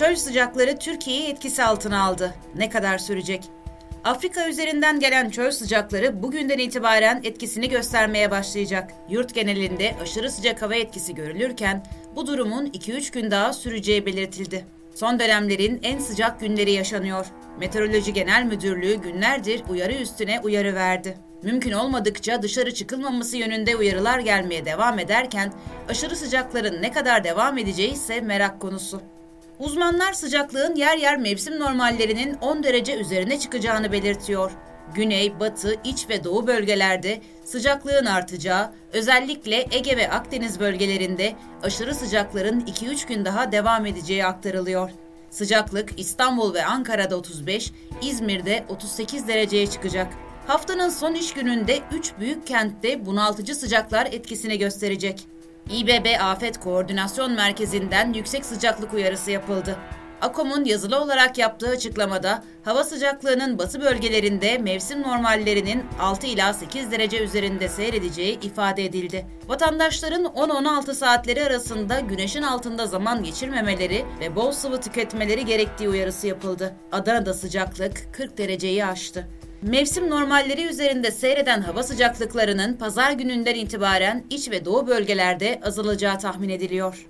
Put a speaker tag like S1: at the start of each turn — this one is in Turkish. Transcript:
S1: Çöl sıcakları Türkiye'yi etkisi altına aldı. Ne kadar sürecek? Afrika üzerinden gelen çöl sıcakları bugünden itibaren etkisini göstermeye başlayacak. Yurt genelinde aşırı sıcak hava etkisi görülürken bu durumun 2-3 gün daha süreceği belirtildi. Son dönemlerin en sıcak günleri yaşanıyor. Meteoroloji Genel Müdürlüğü günlerdir uyarı üstüne uyarı verdi. Mümkün olmadıkça dışarı çıkılmaması yönünde uyarılar gelmeye devam ederken aşırı sıcakların ne kadar devam edeceği ise merak konusu. Uzmanlar sıcaklığın yer yer mevsim normallerinin 10 derece üzerine çıkacağını belirtiyor. Güney, batı, iç ve doğu bölgelerde sıcaklığın artacağı, özellikle Ege ve Akdeniz bölgelerinde aşırı sıcakların 2-3 gün daha devam edeceği aktarılıyor. Sıcaklık İstanbul ve Ankara'da 35, İzmir'de 38 dereceye çıkacak. Haftanın son iş gününde 3 büyük kentte bunaltıcı sıcaklar etkisini gösterecek. İBB Afet Koordinasyon Merkezi'nden yüksek sıcaklık uyarısı yapıldı. AKOM'un yazılı olarak yaptığı açıklamada hava sıcaklığının batı bölgelerinde mevsim normallerinin 6 ila 8 derece üzerinde seyredeceği ifade edildi. Vatandaşların 10-16 saatleri arasında güneşin altında zaman geçirmemeleri ve bol sıvı tüketmeleri gerektiği uyarısı yapıldı. Adana'da sıcaklık 40 dereceyi aştı. Mevsim normalleri üzerinde seyreden hava sıcaklıklarının pazar gününden itibaren iç ve doğu bölgelerde azalacağı tahmin ediliyor.